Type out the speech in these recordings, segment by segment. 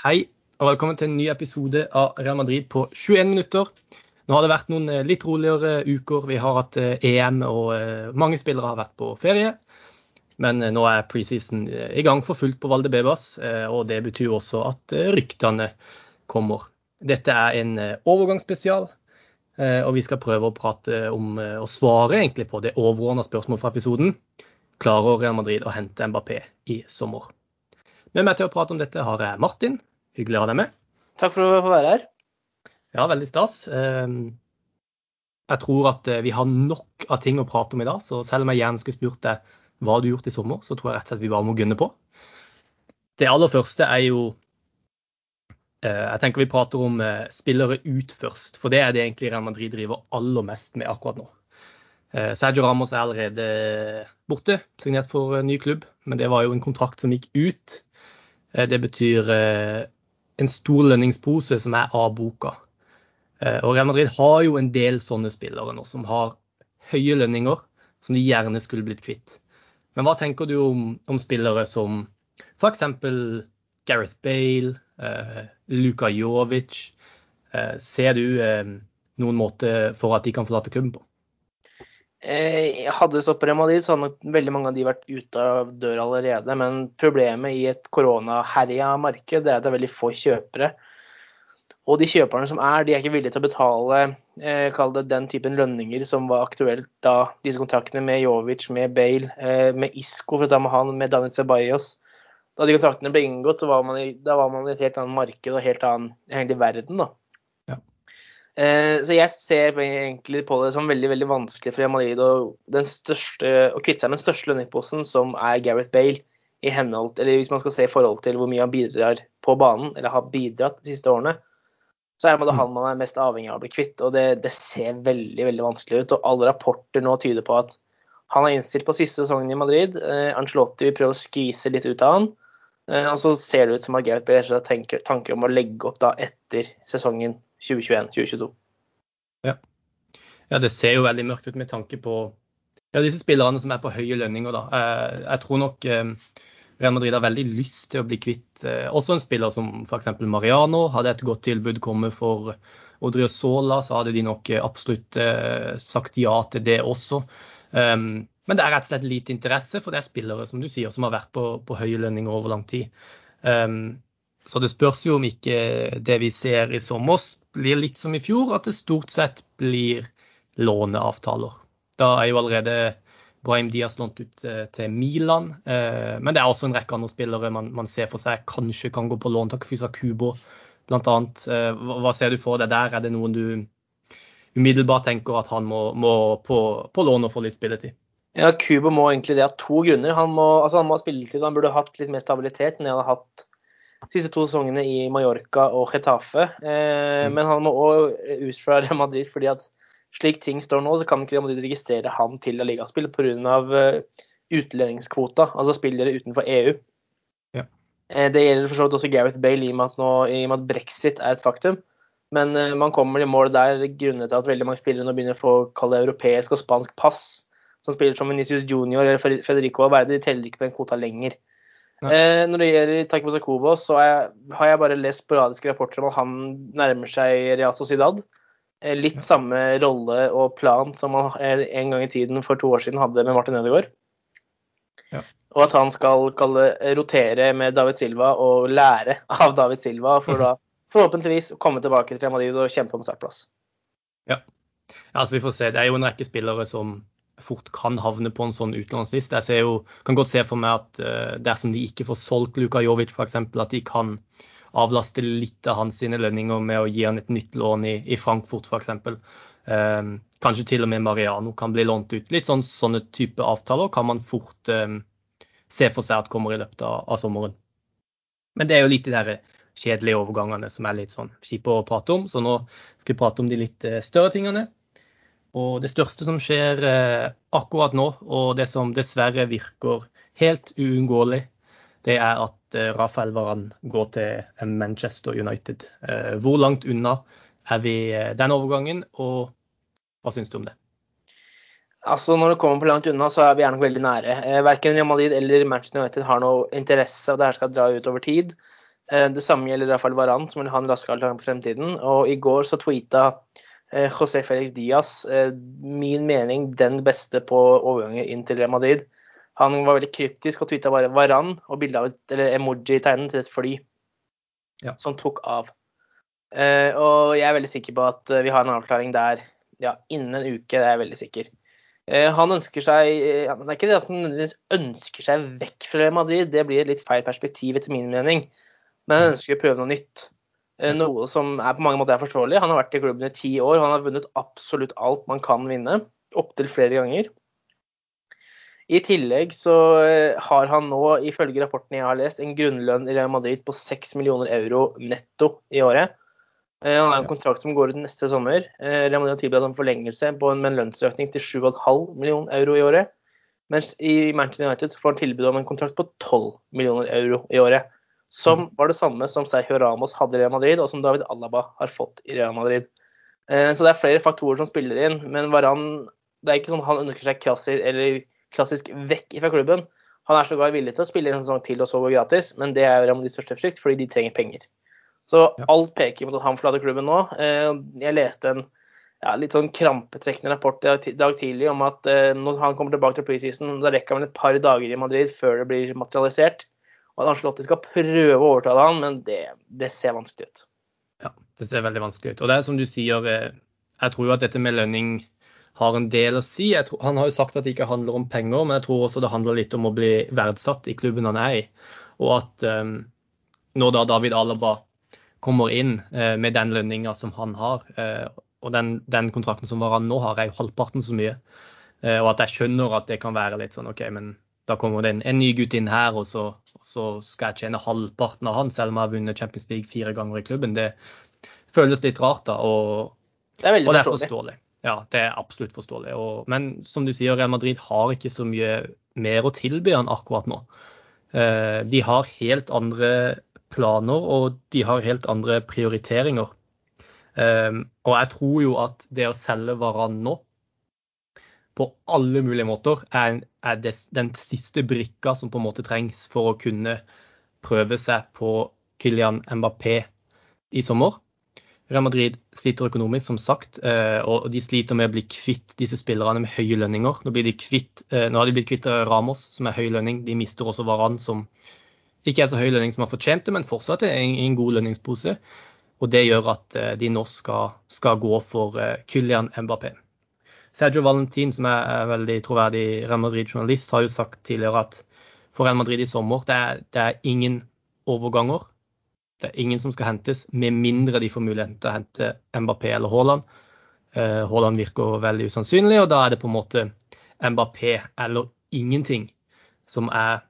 Hei, og velkommen til en ny episode av Real Madrid på 21 minutter. Nå har det vært noen eh, litt roligere uker. Vi har hatt eh, EM, og eh, mange spillere har vært på ferie. Men nå er preseason i gang for fullt på Valdebebas, og det betyr også at ryktene kommer. Dette er en overgangsspesial, og vi skal prøve å prate om og svare på det overordna spørsmålet fra episoden. Klarer Real Madrid å hente Mbappé i sommer? Med meg til å prate om dette har jeg Martin. Hyggelig å ha deg med. Takk for å få være her. Ja, veldig stas. Ehm, jeg tror at eh, vi har nok av ting å prate om i dag, så selv om jeg gjerne skulle spurt deg hva du har gjort i sommer, så tror jeg rett og slett vi bare må gunne på. Det aller første er jo eh, Jeg tenker vi prater om eh, spillere ut først, for det er det egentlig Real Madrid driver aller mest med akkurat nå. Sergio Ramos er allerede borte, signert for en ny klubb, men det var jo en kontrakt som gikk ut. Det betyr en stor lønningspose som er av boka. Eh, og Real Madrid har jo en del sånne spillere nå som har høye lønninger som de gjerne skulle blitt kvitt. Men hva tenker du om, om spillere som f.eks. Gareth Bale, eh, Luka Jovic? Eh, ser du eh, noen måte for at de kan forlate klubben på? Eh, hadde det stått på Real Madrid, så hadde nok veldig mange av de vært ute av døra allerede. Men problemet i et koronaherja marked er at det er veldig få kjøpere. Og de kjøperne som er, de er ikke villige til å betale eh, det den typen lønninger som var aktuelt da disse kontraktene med Jovic, med Bale, eh, med Isco, for å ta med han, med Daniel Ceballos. Da de kontraktene ble inngått, var i, da var man i et helt annet marked og helt annen, verden. da. Eh, så jeg ser egentlig på det som veldig veldig vanskelig for Real Madrid å, kvitte seg med den største lønningsposen, som er Gareth Bale, i henhold, eller hvis man skal se i forhold til hvor mye han bidrar på banen, eller har bidratt de siste årene, så er det mm. han man er mest avhengig av å bli kvitt. Og det, det, ser veldig veldig vanskelig ut. Og alle rapporter nå tyder på at han er innstilt på siste sesongen i Madrid. Eh, Angelotti vil prøve å skvise litt ut av han. Eh, og så ser det ut som at Gareth Bale har tanker om å legge opp da etter sesongen 2021-2022. Ja. ja. det ser jo veldig mørkt ut med tanke på ja, disse spillerne som er på høye lønninger. da. Eh, jeg tror nok eh, Real Madrid har veldig lyst til å bli kvitt eh, også en spiller som f.eks. Mariano. Hadde et godt tilbud kommet for Odriozola, så hadde de nok absolutt sagt ja til det også. Um, men det er rett og slett lite interesse, for det er spillere som du sier, som har vært på, på høye lønninger over lang tid. Um, så det spørs jo om ikke det vi ser i sommer blir litt som i fjor, at det stort sett blir låneavtaler. Da er jo allerede Brahim Diaz lånt ut eh, til Milan. Eh, men det er også en rekke andre spillere man, man ser for seg kanskje kan gå på lån. Takfusa Kubo bl.a. Eh, hva ser du for deg der? Er det noen du umiddelbart tenker at han må, må på, på lån og få litt spilletid? Ja, Kubo må egentlig det av to grunner. Han må, altså han må ha spilletid. Han burde hatt litt mer stabilitet enn han har hatt siste to sesongene i Mallorca og Getafe. Eh, mm. Men han må òg ut fra Real Madrid, fordi at slik ting står nå, så kan ikke Real Madrid registrere han til La Liga-spill pga. Uh, utlendingskvota, altså spillere utenfor EU. Ja. Eh, det gjelder for så vidt også Gareth Bale, i og med at, nå, i og med at brexit er et faktum. Men uh, man kommer i mål der grunnet til at veldig mange spillere nå begynner å få kalle europeisk og spansk pass. Som spiller som Venicius Junior eller Federico Valverde, de teller ikke på den kvota lenger. Eh, når det gjelder Takimo Sakobo, så jeg, har jeg bare lest sporadiske rapporter om at han nærmer seg Real Sociedad. Eh, litt ja. samme rolle og plan som han eh, en gang i tiden for to år siden hadde med Martin Ødegaard. Ja. Og at han skal kalle, rotere med David Silva og lære av David Silva for mm. da forhåpentligvis komme tilbake til Real Madrid og kjempe om startplass. Ja. ja, altså vi får se. Det er jo en rekke spillere som fort kan havne på en sånn utenlandsliste. Jeg jo, kan godt se for meg at uh, dersom de ikke får solgt Luka Jovic f.eks., at de kan avlaste litt av hans lønninger med å gi han et nytt lån i, i Frankfurt f.eks. Um, kanskje til og med Mariano kan bli lånt ut. Litt sånn, sånne type avtaler kan man fort um, se for seg at kommer i løpet av, av, sommeren. Men det er jo litt de der kjedelige overgangene som er litt sånn kjipe å prate om. Så nå skal vi prate om de litt større tingene. Og det største som skjer eh, akkurat nå, og det som dessverre virker helt uunngåelig, det er at eh, Rafael Varan går til Manchester United. Eh, hvor langt unna er vi den overgangen, og hva syns du om det? Altså, Når det kommer på langt unna, så er vi gjerne veldig nære. Verken Real Madrid eller Manchester United har noe interesse av det her skal dra ut over tid. Det samme gjelder Rafael Varan, som vil ha en raskere avklaring på fremtiden. Og i går så tweeta José Felix Diaz min mening den beste på overganger inn til Real Madrid. Han var veldig kryptisk og tvitra bare Varan og bilde av et, emoji-tegnen til et fly ja. som tok av. og jeg er veldig sikker på at vi har en avklaring der ja, innen en uke, det er jeg veldig sikker. Han ønsker seg Det er ikke det at han ønsker seg vekk fra Real Madrid, det blir et litt feil perspektiv etter min mening. Men han ønsker å prøve noe nytt. Noe som er på mange måter er forståelig. Han har vært i klubben i ti år. Han har vunnet absolutt alt man kan vinne. Opptil flere ganger. I tillegg så har han nå, ifølge rapporten jeg har lest, en grunnlønn i Real Madrid på 6 millioner euro netto i året. Han har en kontrakt som går ut neste sommer. Real Madrid har tilbudt en forlengelse på en, med en lønnsøkning til 7,5 millioner euro i året. Mens i Manchester United får han tilbud om en kontrakt på 12 millioner euro i året. Som var det samme som Sergio Ramos hadde i Real Madrid, og som David Alaba har fått i Real Madrid. Så det er flere faktorer som spiller inn, men Varan det er ikke sånn han ønsker seg krasser eller klassisk vekk fra klubben. Han er sågar villig til å spille en sesong til og så gå gratis, men det er Real Madrids største frykt, fordi de trenger penger. Så alt peker mot at han forlater klubben nå. Eh, Jeg leste en ja, litt sånn krampetrekkende rapport i dag tidlig om at eh, når han kommer tilbake til preseason, da rekker han vel et par dager i Madrid før det blir materialisert. At Angelotti skal prøve å overtale han, men det, det ser vanskelig ut. Ja, det ser veldig vanskelig ut. Og det er som du sier, eh, jeg tror jo at dette med lønning har en del å si. Jeg tror, han har jo sagt at det ikke handler om penger, men jeg tror også det handler litt om å bli verdsatt i klubben han er i. Og at um, når da David Alaba kommer inn uh, med den lønninga som han har, uh, og den, den kontrakten som Varan nå har, er jo halvparten så mye. Uh, og at jeg skjønner at det kan være litt sånn OK, men da kommer det en, en ny gutt inn her, og så, så skal jeg tjene halvparten av han, selv om jeg har vunnet Champions League fire ganger i klubben. Det føles litt rart, da. Og, Det er og det er forståelig. forståelig. Ja, det er absolutt forståelig. Og, men som du sier, Real Madrid har ikke så mye mer å tilby han akkurat nå. Eh, de har helt andre planer, og de har helt andre prioriteringer. Eh, og jeg tror jo at det å selge Varan nå, på alle mulige måter, er, er det, den siste brikka som på en måte trengs for å kunne prøve seg på Kylian Mbappé i sommer. Real Madrid sliter økonomisk, som sagt, eh, og de sliter med å bli kvitt disse spillerne med høye lønninger. Nå, kvitt, eh, nå har de blitt kvitt Ramos, som er høy lønning. De mister også Varan, som ikke er så høy lønning som har fortjent det, men fortsatt er en, en god lønningspose. Og det gjør at eh, de nå skal, skal gå for eh, Kylian Mbappé. Sergio Valentin, som er, veldig troverdig Real Madrid-journalist, har jo sagt tidligere at for Real Madrid i sommer det er, det er ingen overganger. Det er ingen som skal hentes, med mindre de får muligheten til å hente Mbappé eller Haaland. Eh, Haaland virker veldig usannsynlig, og da er det på en måte Mbappé eller ingenting som er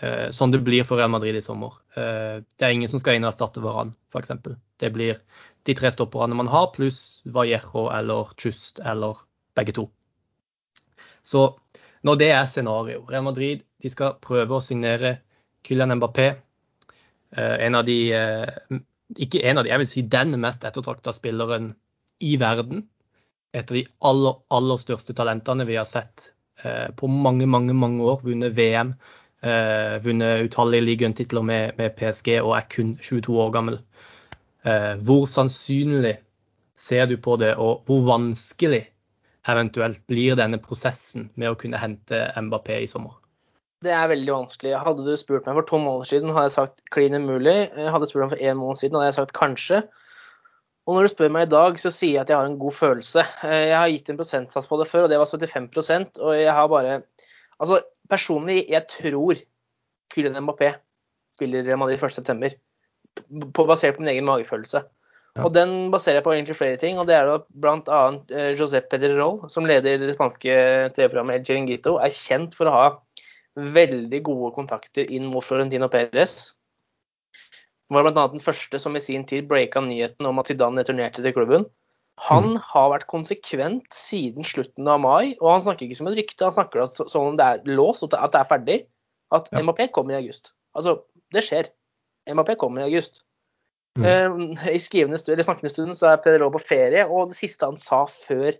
eh, sånn det blir for Real Madrid i sommer. Eh, det er ingen som skal inn og erstatte Varan, f.eks. Det blir de tre stopperne man har, pluss Vallejo eller Just eller begge to. Så når det er scenario, Real Madrid de skal prøve å signere Kylian Mbappé. Eh, en av de eh, Ikke en av de, jeg vil si den mest ettertrakta spilleren i verden. Et av de aller, aller største talentene vi har sett eh, på mange, mange mange år. Vunnet VM, vunnet utallige ligatitler med, med PSG og er kun 22 år gammel. Hvor sannsynlig ser du på det, og hvor vanskelig eventuelt blir denne prosessen med å kunne hente Mbappé i sommer? Det er veldig vanskelig. Hadde du spurt meg for to måneder siden, hadde jeg sagt klin umulig. Hadde du spurt meg for én måned siden, hadde jeg sagt kanskje. Og når du spør meg i dag, så sier jeg at jeg har en god følelse. Jeg har gitt en prosentsats på det før, og det var 75% og jeg har bare Altså, personlig, jeg tror Kylian Mbappé spiller Madrid 1.9. Basert på min egen magefølelse. Ja. Og den baserer jeg på egentlig flere ting, og det er da bl.a. Josep Pederol, som leder det spanske TV-programmet El Chiringuito, er kjent for å ha veldig gode kontakter inn mot Florentino Perez. Han var bl.a. den første som i sin tid breaka nyheten om at Zidane returnerte til klubben. Han har vært konsekvent siden slutten av mai, og han snakker ikke som et rykte, han snakker som om det er låst, at det er ferdig. At Ja. MAP kommer i august. Altså, det skjer. MAP kommer i august. Mm. Eh, I skrivende stund, eller snakkende stund så er Pedro på ferie, og det siste han sa før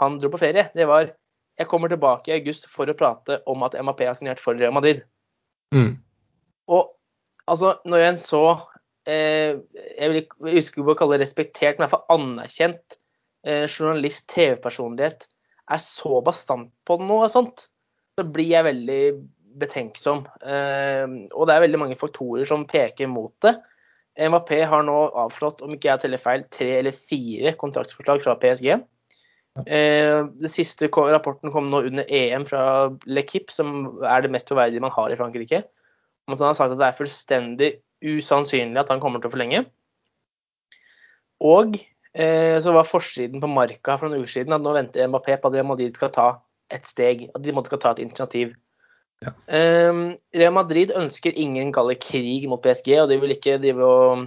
han dro på ferie, det var jeg kommer tilbake i august for å prate om at MAP har signert for Real Madrid. Mm. Og altså, når en så eh, jeg vil ikke huske å kalle det respektert, men iallfall anerkjent eh, journalist, TV-personlighet, er så bastant på noe sånt, så blir jeg veldig betenksom. Eh, og det er veldig mange faktorer som peker mot det. MAP har nå avslått, om ikke jeg teller feil, tre eller fire kontraktsforslag fra PSG. Eh, den siste rapporten kom nå under EM fra Lekip, som er det mest troverdige man har i Frankrike. Om at han har sagt at det er fullstendig usannsynlig at han kommer til å forlenge. Og eh, så var forsiden på Marka for noen uker siden at nå venter Mbappé på at Real Madrid skal ta et steg, at de skal ta et initiativ. Ja. Um, Real Madrid ønsker ingen kalle krig mot PSG, og de vil ikke de vil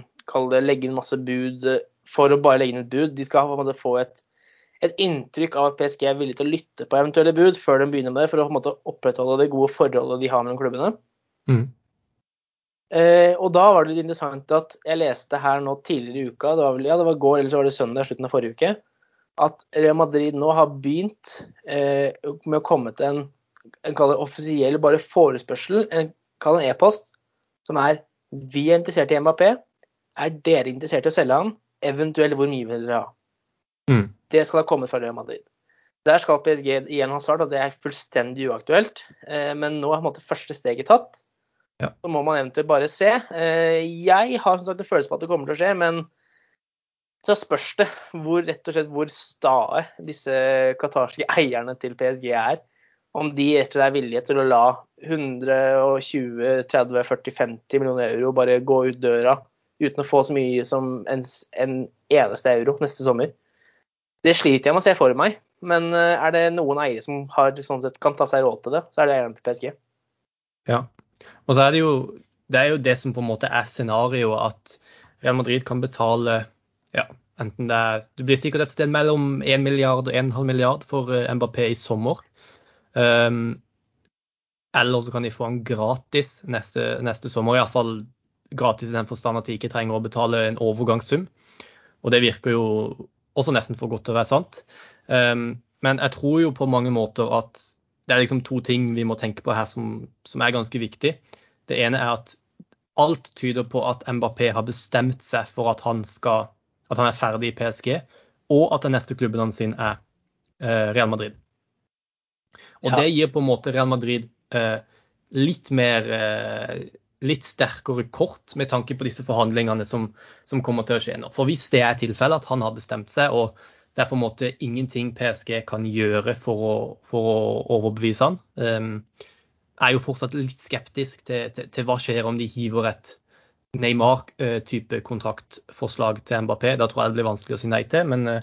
det legge inn masse bud for å bare legge inn et bud. De skal måte få et, et inntrykk av at PSG er villig til å lytte på eventuelle bud før de begynner med det, for å måte opprettholde det gode forholdet de har mellom klubbene. Mm. Uh, og da var det litt interessant at jeg leste her nå tidligere i uka, det var, vel, ja, det var går eller så var det søndag, slutten av forrige uke, at Real Madrid nå har begynt uh, med å komme til en en kaller offisiell bare forespørsel, en kaller en e-post, som er vi er interessert i MAP, Er dere interessert i å selge han? Eventuelt hvor mye vil dere ha? Mm. Det skal ha kommet fra Real Madrid. Der skal PSG igjen ha svart at det er fullstendig uaktuelt. Eh, men nå er på en måte første steget tatt. Ja. Så må man eventuelt bare se. Eh, jeg har som sagt en følelse på at det kommer til å skje, men så spørs det hvor, rett og slett hvor stae disse qatarske eierne til PSG er om de slett er villige til å la 120, 30, 40, 50 millioner euro bare gå ut døra uten å få så mye som en, en eneste euro neste sommer. Det sliter jeg med å se for meg, men eh, er det noen eiere som har, sånn sett, kan ta seg råd til det, så er det eierne til PSG. Ja, og så er det jo det er jo det som på en måte er scenarioet, at Real Madrid kan betale ja, enten det er Det blir sikkert et sted mellom 1 milliard og 1,5 milliard for eh, Mbappé i sommer. Um, eller så kan de få den gratis neste, neste sommer. Iallfall gratis i den forstand at de ikke trenger å betale en overgangssum. Og det virker jo også nesten for godt til å være sant. Um, men jeg tror jo på mange måter at det er liksom to ting vi må tenke på her som, som er ganske viktig. Det ene er at alt tyder på at Mbappé har bestemt seg for at han, skal, at han er ferdig i PSG, og at den neste klubben hans er uh, Real Madrid. Og ja. det gir på en måte Real Madrid eh, litt mer eh, litt sterkere kort med tanke på disse forhandlingene som, som, kommer til å skje nå. For hvis det er tilfellet at han har bestemt seg, og det er på en måte ingenting PSG kan gjøre for å, for å overbevise han, um, er jo fortsatt litt skeptisk til, til, til, hva skjer om de hiver et Neymar-type kontraktforslag til Mbappé. Da tror jeg det blir vanskelig å si nei til. men uh,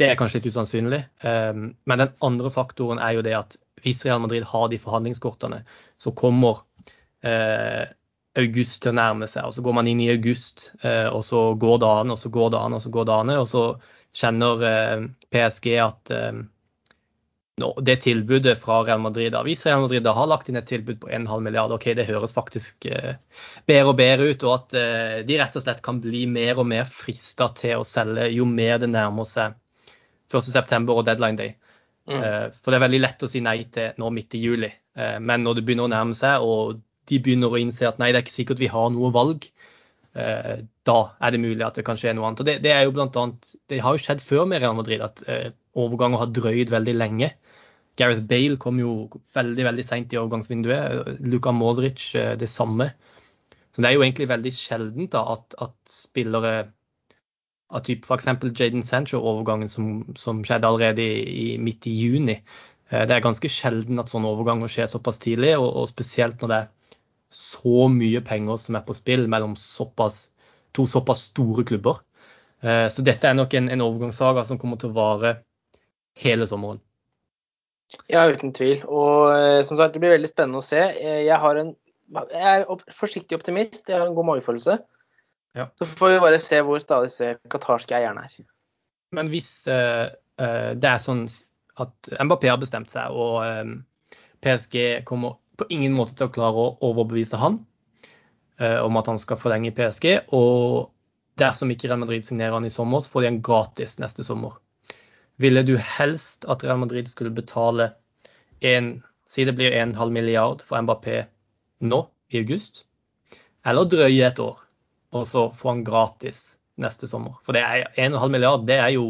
det er kanskje litt usannsynlig. Ehm, men den andre faktoren er jo det at hvis Real Madrid har de forhandlingskortene, så kommer eh, august til å nærme seg. og Så går man inn i august, eh, og så går det an, og så går det an, og så går det an. Og så kjenner eh, PSG at det tilbudet fra Real Madrid Hvis Real Madrid har lagt inn et tilbud på 1,5 milliard, ok, det høres faktisk bedre og bedre ut, og at de rett og slett kan bli mer og mer frista til å selge jo mer det nærmer seg 1.9. og deadline day. Mm. Eh, for det er veldig lett å si nei til nå midt i juli. Eh, men når det begynner å nærme seg, og de begynner å innse at nei, det er ikke sikkert vi har noe valg, eh, da er det mulig at det kan skje noe annet. Og det, det er jo blant annet, det har jo skjedd før med Real Madrid at overganger har drøyd veldig lenge. Gareth Bale kom jo veldig veldig seint i overgangsvinduet. Luka Modric det samme. Så det er jo egentlig veldig sjeldent da, at, at spillere av type f.eks. Jaden Sancho-overgangen som, som, skjedde allerede i, i, midt i juni. Eh, det er ganske sjelden at sånne overganger skjer såpass tidlig, og, og, spesielt når det er så mye penger som er på spill mellom såpass, to såpass store klubber. Eh, så dette er nok en, en overgangssaga som kommer til å vare hele sommeren. Ja, uten tvil. Og eh, som sagt, det blir veldig spennende å se. Jeg, en, jeg er forsiktig optimist, jeg har en god magefølelse. Ja. Så får vi bare se hvor stadig disse qatarske eierne er. Men hvis uh, uh, det er sånn at Mbappé har bestemt seg, og um, PSG kommer på ingen måte til å klare å overbevise han uh, om at han skal forlenge i PSG, og dersom ikke Real Madrid signerer han i sommer, så får de en gratis neste sommer. Ville du helst at Real Madrid skulle betale en, si det blir 1,5 milliard for Mbappé nå i august, eller drøye et år? Og så få han gratis neste sommer. For det er 1,5 milliard, det er jo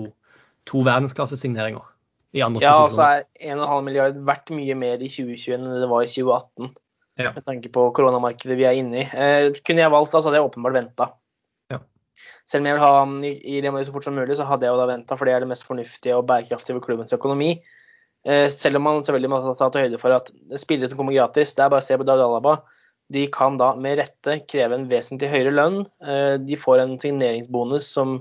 to verdensklassesigneringer i andre Ja, og altså er 1,5 milliard verdt mye mer i 2021 enn det var i 2018. Ja. Med tanke på koronamarkedet vi er inne i. Eh, kunne jeg valgt, da, så hadde jeg åpenbart venta. Ja. Selv om jeg vil ha han i, i Real Madrid så fort som mulig, så hadde jeg jo da venta, for det er det mest fornuftige og bærekraftige ved klubbens økonomi. Eh, selv om man selvfølgelig må ta til høyde for at spillere som kommer gratis, det er bare å se på David Alaba. De kan da med rette kreve en vesentlig høyere lønn. Eh, de får en signeringsbonus som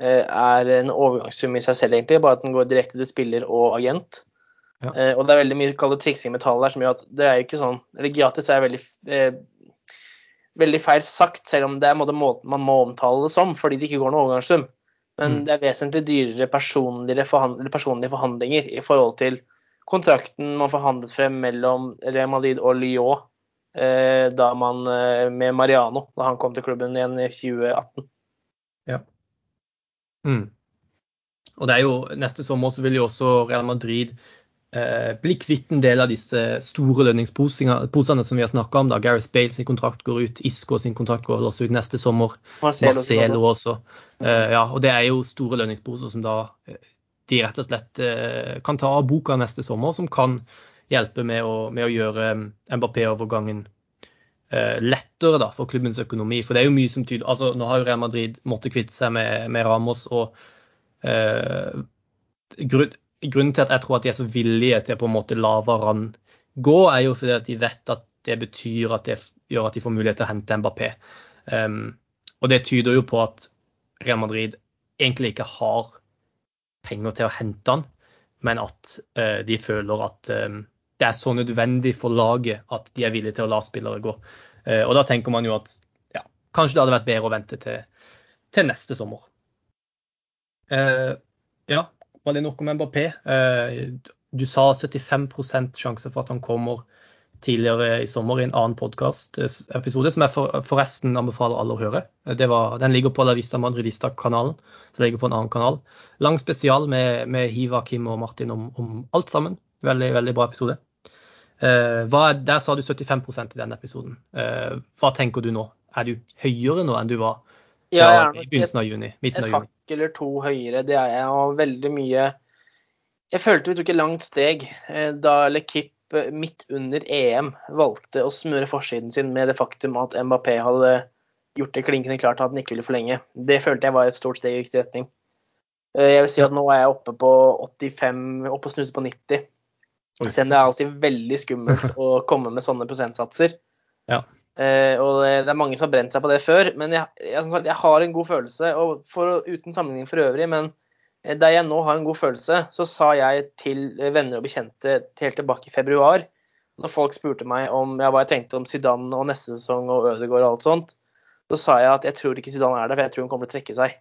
eh, er en overgangssum i seg selv, egentlig, bare at den går direkte til spiller og agent. Ja. Eh, og det er veldig mye kall triksing med tall der som gjør at det er jo ikke sånn Eller gratis er veldig eh, veldig feil sagt, selv om det er måten man må omtale det som, fordi det ikke går noen overgangssum. Men Mm. det er vesentlig dyrere personlige, forhandl personlige forhandlinger i forhold til kontrakten man forhandlet frem mellom Real Madrid og Lyon da man eh, med Mariano, da han kom til klubben igjen i 2018. Mm. Og det er jo, Neste sommer så vil jo også Real Madrid eh, bli kvitt en del av disse store lønningsposene som vi har snakka om. da. Gareth Bale sin kontrakt går ut, Isco sin kontrakt går også ut neste sommer. Marcelo, Marcelo også. Eh, ja, og Det er jo store lønningsposer som da eh, de rett og slett eh, kan ta av boka neste sommer, som kan hjelpe med å, med å gjøre um, Mbappé-overgangen eh, lettere da, for klubbens økonomi. For det er jo mye som tyder altså Nå har jo Real Madrid måttet kvitte seg med, med Ramos. og eh, grunn, Grunnen til at jeg tror at de er så villige til å på en måte la Varan gå, er jo fordi at de vet at det betyr at det gjør at de får mulighet til å hente Mbappé. Um, og det tyder jo på at Real Madrid egentlig ikke har penger til å hente han, men at uh, de føler at eh, det er så nødvendig for laget at de er villige til å la spillere gå. Eh, og da tenker man jo at ja, kanskje det hadde vært bedre å vente til, til neste sommer. Uh, ja, var det nok om Mbappé? Uh, du sa 75% sjanse for at han kommer tidligere i sommer i en annen podkastepisode, som jeg for, forresten anbefaler alle å høre. Det var, den ligger på La Vista Madridista-kanalen, som ligger på en annen kanal. Lang spesial med, med Hiva, Kim og Martin om, om alt sammen. Veldig, veldig bra episode. Eh, hva, der sa du 75% i den episoden. Eh, hva tenker du nå? Er du høyere nå enn du var Ja, ja, i begynnelsen av juni? Midten et av juni? hakk eller to høyere. Det er jeg og veldig mye Jeg følte vi tok et langt steg eh, da Lekip midt under EM valgte å smøre forsiden sin med det faktum at Mbappé hadde gjort det klinkende klart at han ikke ville forlenge. Det følte jeg var et stort steg i riktig retning. Jeg vil si at nå er jeg oppe på 85, oppe og snuser på 90. Selv om det er alltid veldig skummelt å komme med sånne prosentsatser. Ja. Eh, og det det er mange som har brent seg på det før. Men jeg, jeg, sagt, jeg har en god følelse, og for, uten sammenligning for øvrig. Men eh, der jeg nå har en god følelse, så sa jeg til eh, venner og bekjente helt tilbake i februar, når folk spurte meg om ja, hva jeg tenkte om Zidane og neste sesong og Ødegaard og alt sånt, så sa jeg at jeg tror ikke Zidane er der, for jeg tror hun kommer til å trekke seg.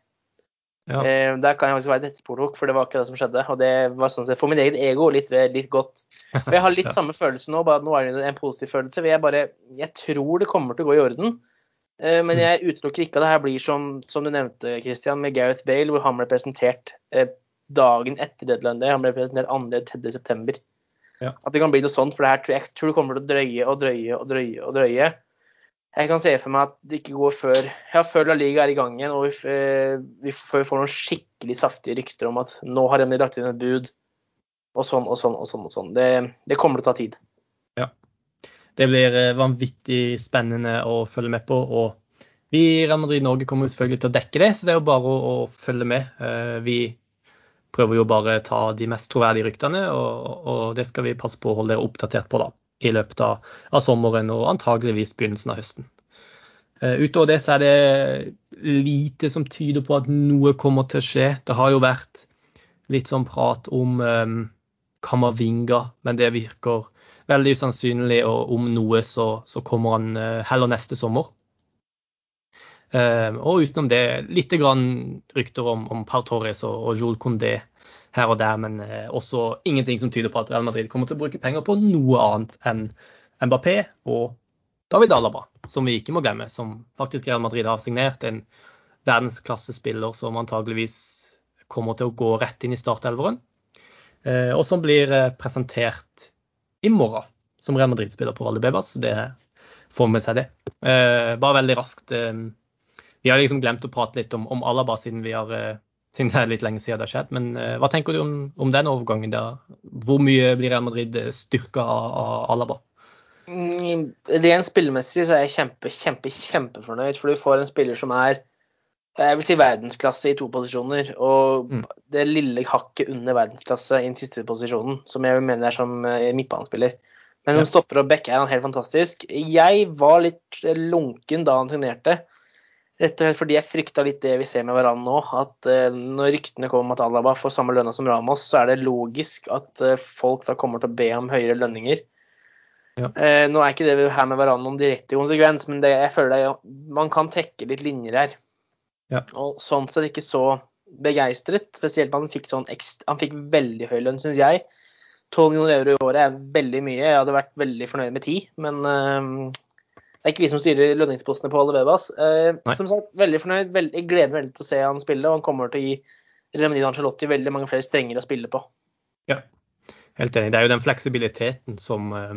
Ja. Eh, der kan jeg faktisk være et etterpåklok, for det var ikke det som skjedde. Og det var sånn sett for min eget ego litt, litt godt. Og jeg har litt Ja. samme følelse nå, bare at nå er det en positiv følelse. Jeg bare, jeg tror det kommer til å gå i orden. Eh, Men jeg utelukker ikke at det her blir som, som du nevnte, Christian, med Gareth Bale, hvor han ble presentert eh, dagen etter deadline day. Han ble presentert 2.-3. september. Ja. At det kan bli noe sånt, for det her jeg tror det kommer til å drøye og drøye og drøye. og drøye. Jeg kan se for meg at det ikke går før ja, før La Liga er i gang igjen, og vi, eh, før vi får noen skikkelig saftige rykter om at nå har de lagt inn et bud, og sånn og sånn og sånn. og sånn. Det, det kommer til å ta tid. Ja. Det blir eh, vanvittig spennende å følge med på. og Vi i Real Madrid Norge kommer selvfølgelig til å dekke det, så det er jo bare å, å følge med. Eh, Vi prøver jo bare å ta de mest troverdige ryktene, og, og det skal vi passe på å holde dere oppdatert på da, i løpet av, av sommeren og antageligvis begynnelsen av høsten. Eh, Utover det så er det lite som tyder på at noe kommer til å skje. Det har jo vært litt sånn prat om um, Kamavinga, men det virker veldig usannsynlig, og om noe så, så kommer han uh, heller neste sommer. Eh, og utenom det litt rykter om, om Par Torres og, og Joel Condé her og der, men eh, også ingenting som tyder på at Real Madrid kommer til å bruke penger på noe annet enn Mbappé og David Alaba, som vi ikke må glemme, som faktisk Real Madrid har signert. En verdensklassespiller som antageligvis kommer til å gå rett inn i startelveren, eh, og som blir eh, presentert i morgen som Real Madrid-spiller på Valle Bebas. Så det får med seg det. Bare veldig raskt. Eh, vi har liksom glemt å prate litt om, om Alaba siden, vi har, eh, siden det er litt lenge siden det har skjedd. Men uh, hva tenker du om, om den overgangen? der? Hvor mye blir Real Madrid styrka av, av Alaba? Mm, rent spillemessig så er jeg kjempe, kjempe, kjempefornøyd, for du får en spiller som er jeg vil si verdensklasse i to posisjoner, og mm. det lille hakket under verdensklasse i den siste posisjonen, som jeg mener er som midtbanespiller. Men som stopper og back er han helt fantastisk. Jeg var litt lunken da han signerte. Rett og slett fordi jeg frykta litt det vi ser med hverandre nå. At uh, når ryktene kommer om at Alaba får samme lønna som Ramos, så er det logisk at uh, folk da kommer til å be om høyere lønninger. Ja. Uh, nå er ikke det her med hverandre noen direkte konsekvens, men det, jeg føler det, man kan trekke litt linjer her. Ja. Og sånn sett ikke så begeistret. Spesielt man fikk sånn ekstra, Han fikk veldig høy lønn, syns jeg. 12 millioner euro i året er veldig mye. Jeg hadde vært veldig fornøyd med 10, men det er ikke vi som styrer lønningspostene på Alle Vebas. Uh, som sagt, veldig fornøyd. Veld, jeg gleder meg veldig til å se han spille, og han kommer til å gi Remedin Angelotti veldig mange flere strenger å spille på. Ja, helt enig. Det er jo den fleksibiliteten som eh,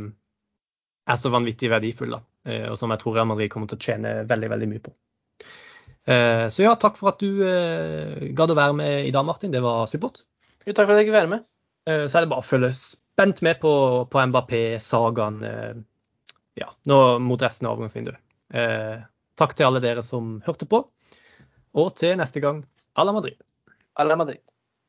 er så vanvittig verdifull, da. og som jeg tror Real Madrid kommer til å tjene veldig, veldig mye på. Så ja, takk for at du gadd å være med i dag, Martin. Det var supert. Jo, takk for at jeg fikk være med. Eh, så er det bare å følge spent med på, på Mbappé-sagaen eh, ja, nå mot resten av overgangsvinduet. Eh, takk til alle dere som hørte på, og til neste gang à la Madrid. À la Madrid.